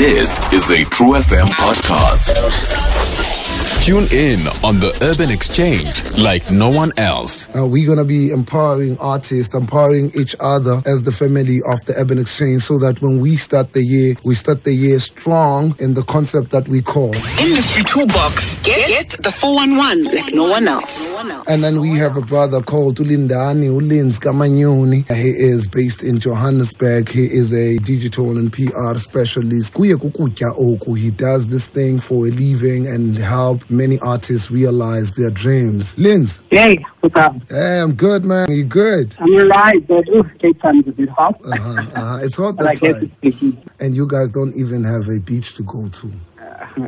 This is a True FM podcast. Tune in on the Urban Exchange like no one else. Uh, we're going to be empowering artists, empowering each other as the family of the Urban Exchange so that when we start the year, we start the year strong in the concept that we call. Industry Toolbox. Get, get the 411 like no one else. And then we have a brother called Ulindani Ulins Kamanyoni. He is based in Johannesburg. He is a digital and PR specialist. Kuye kukutya oku. He does this thing for a living and help many artists realize their dreams. Lindz, Hey, what's up? hey, I'm good, man. You good? I'm alright, but ooh, Cape Town is a bit hot. Uh-huh, uh-huh. It's hot but I that guess side. it's sticky. And you guys don't even have a beach to go to.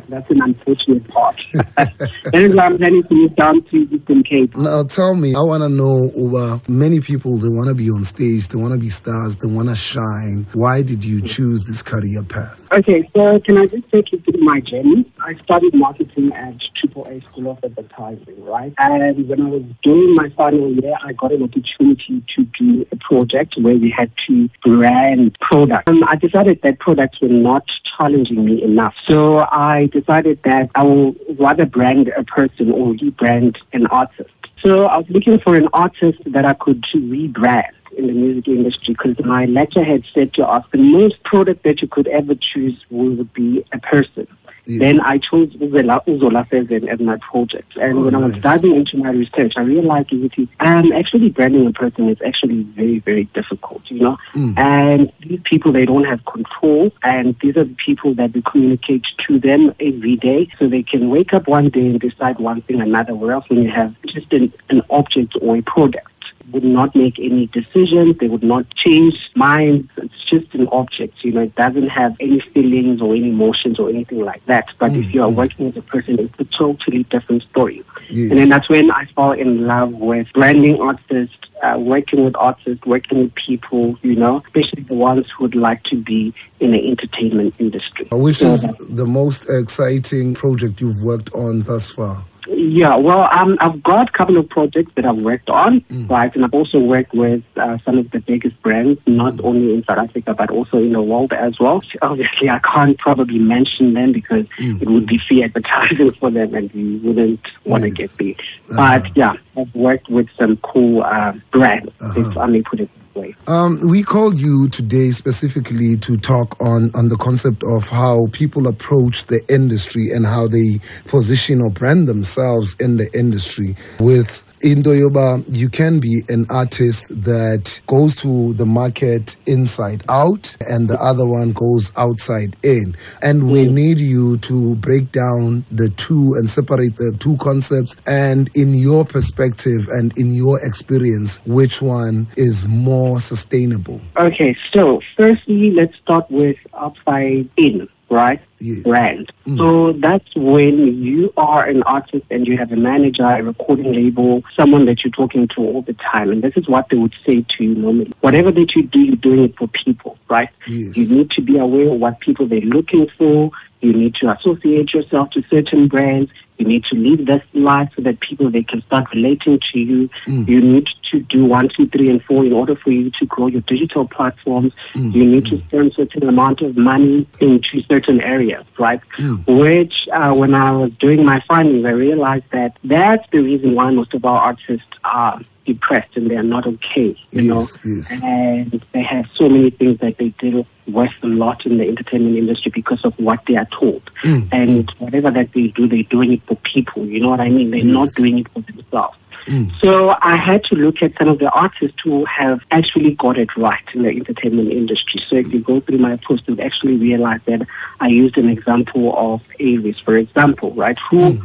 That's an unfortunate part. that why I'm planning to move down to Eastern Cape. Now tell me, I want to know over many people, they want to be on stage, they want to be stars, they want to shine. Why did you choose this career path? Okay, so can I just take you through my journey? I studied marketing at Triple A School of Advertising, right? And when I was doing my final year, I got an opportunity to do a project where we had to brand products. Um, I decided that products were not challenging me enough. So I decided that I will rather brand a person or rebrand an artist. So I was looking for an artist that I could rebrand in the music industry because my lecturer had said to us the most product that you could ever choose would be a person. Yes. Then I chose Uzola, Uzola Seven as my project. And Oh, when I was diving into my research, I realized that um, actually branding a person is actually very, very difficult, you know. Mm. And these people, they don't have control. And these are the people that we communicate to them every day. So they can wake up one day and decide one thing or another. Whereas when you have just an, an object or a product, would not make any decisions. They would not change minds. It's just an object. You know, it doesn't have any feelings or any emotions or anything like that. But if you are working with a person, it's a totally different story. Yes. And then that's when I fall in love with branding artists, uh, working with artists, working with people, you know, especially the ones who would like to be in the entertainment industry. Which So is the most exciting project you've worked on thus far? Yeah, well, um, I've got a couple of projects that I've worked on, right? And I've also worked with uh, some of the biggest brands, not only in South Africa, but also in the world as well. Obviously, I can't probably mention them because it would be free advertising for them and we wouldn't want to Yes. get paid. But yeah, I've worked with some cool uh, brands, if I may put it way. Um, we called you today specifically to talk on, on the concept of how people approach the industry and how they position or brand themselves in the industry. With Indoyoba, you can be an artist that goes to the market inside out, and the other one goes outside in. And we mm. need you to break down the two and separate the two concepts. And in your perspective and in your experience, which one is more sustainable? Okay, so firstly, let's start with outside in, right? Yes. Brand. Mm. So that's when you are an artist and you have a manager, a recording label, someone that you're talking to all the time. And this is what they would say to you normally. Whatever that you do, you're doing it for people, right? Yes. You need to be aware of what people they're looking for. You need to associate yourself to certain brands. You need to live this life so that people they can start relating to you. Mm. You need to do one, two, three, and four in order for you to grow your digital platforms. Mm. You need to spend certain amount of money into certain areas, right? Which, uh, when I was doing my findings, I realized that that's the reason why most of our artists are depressed and they are not okay, you Yes, know. yes. And they have so many things that they deal with a lot in the entertainment industry because of what they are told. Mm, And whatever that they do, they're doing it for people. You know what I mean? They're not doing it for themselves. Mm. So I had to look at some of the artists who have actually got it right in the entertainment industry. So if you go through my post, you'll actually realize that I used an example of Avis, for example, right? Who,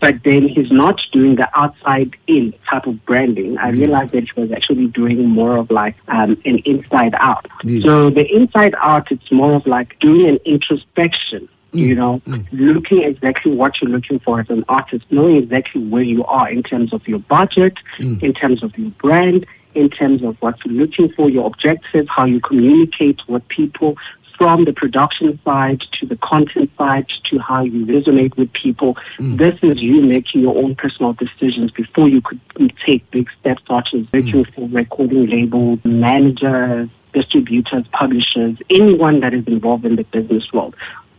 but then he's not doing the outside in type of branding. I realized that he was actually doing more of like um, an inside out. Yes. So the inside out, it's more of like doing an introspection you mm. know, mm. looking exactly what you're looking for as an artist, knowing exactly where you are in terms of your budget, mm. in terms of your brand, in terms of what you're looking for, your objectives, how you communicate with people, from the production side to the content side to how you resonate with people. This is you making your own personal decisions before you could take big steps such as working for recording labels, managers, distributors, publishers, anyone that is involved in the business world.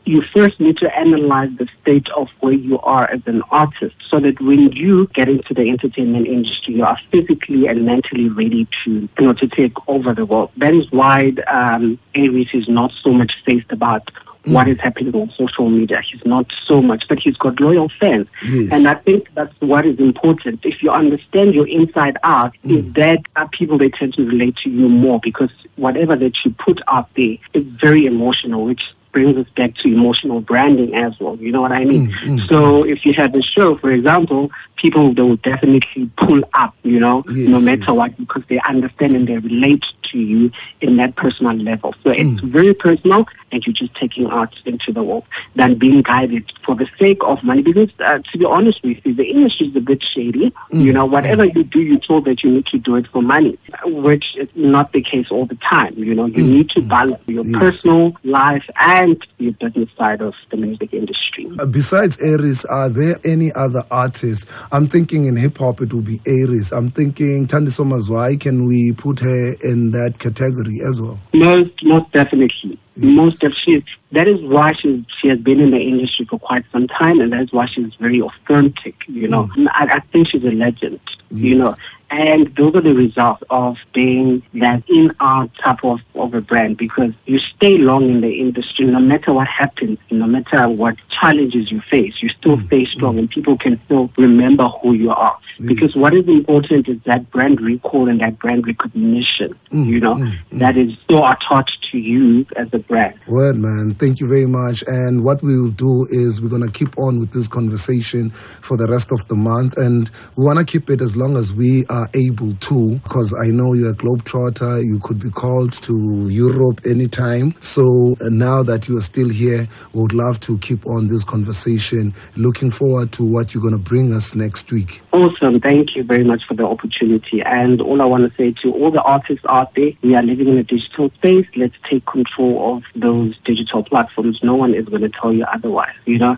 You first need to analyze the state of where you are as an artist so that when you get into the entertainment industry, you are physically and mentally ready to, you know, to take over the world. That is why um, A-Reece is not so much faced about mm. what is happening on social media. He's not so much, but he's got loyal fans. Yes. And I think that's what is important. If you understand your inside out, Mm. is that are people they tend to relate to you more because whatever that you put out there is very emotional, which brings us back to emotional branding as well. You know what I mean? Mm, So if you have a show, for example, people they will definitely pull up, you know, Yes, no matter yes. what, because they understand and they relate to you in that personal level. So it's Mm. very personal, and you're just taking art into the world than being guided for the sake of money. Because uh, to be honest with you, the industry is a bit shady. Mm. You know, whatever you do, you're told that you need to do it for money, which is not the case all the time. You know, you need to balance your Mm. Yes. personal life and your business side of the music industry. Uh, Besides A-Reece, are there any other artists? I'm thinking in hip hop it will be A-Reece. I'm thinking Thandiswa Mazwai. Can we put her in that category as well? Most, most definitely. Yes. Most definitely. That is why she she has been in the industry for quite some time, and that is why she's very authentic. You know, I, I think she's a legend. You Mm. Know, and those are the results of being that in our type of, of a brand because you stay long in the industry no matter what happens, no matter what challenges you face, you still Mm. stay strong and people can still remember who you are. Because what is important is that brand recall and that brand recognition, Mm, you know, mm, that is so attached to you as a brand. Word, man. Thank you very much. And what we will do is we're going to keep on with this conversation for the rest of the month. And we want to keep it as long as we are able to, because I know you're a globetrotter. You could be called to Europe anytime. So uh, now that you are still here, we would love to keep on this conversation. Looking forward to what you're going to bring us next week. Awesome. Thank you very much for the opportunity. And all I want to say to all the artists out there, we are living in a digital space. Let's take control of those digital platforms. No one is going to tell you otherwise. You know,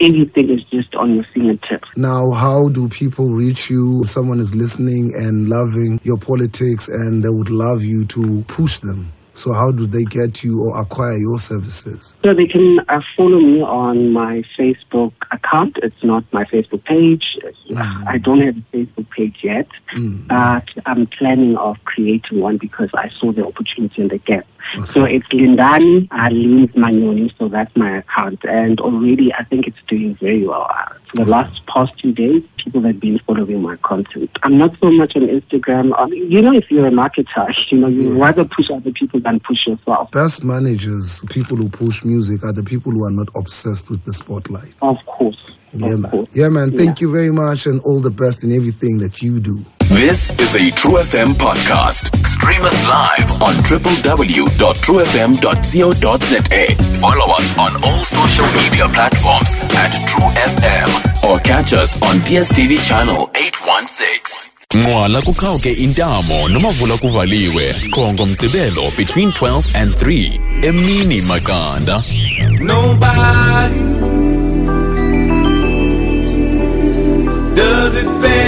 everything is just on your fingertips. Now, how do people reach you? If someone is listening and loving your politics and they would love you to push them. So, how do they get you or acquire your services? So they can uh, follow me on my Facebook account. It's not my Facebook page. I don't have a Facebook page yet, but I'm planning of creating one because I saw the opportunity in the gap. So it's Lindani Alim Manyoni, so that's my account. And already I think it's doing very well. The last past two days, people have been following my content. I'm not so much on Instagram. Um, you know, if you're a marketer, you know, you Yes. rather push other people than push yourself. Best managers, people who push music, are the people who are not obsessed with the spotlight. Of course. Yeah, of man. course. Yeah, man. Thank Yeah. you very much and all the best in everything that you do. This is a True FM podcast. Stream us live on www.truefm.co.za. Follow us on all social media platforms at True FM or catch us on DSTV channel 816. Nqwala kuqhawuke intamo noma vula kuvaliwe qho ngomgqibelo between 12 and 3 emini maqanda Nobody does it better.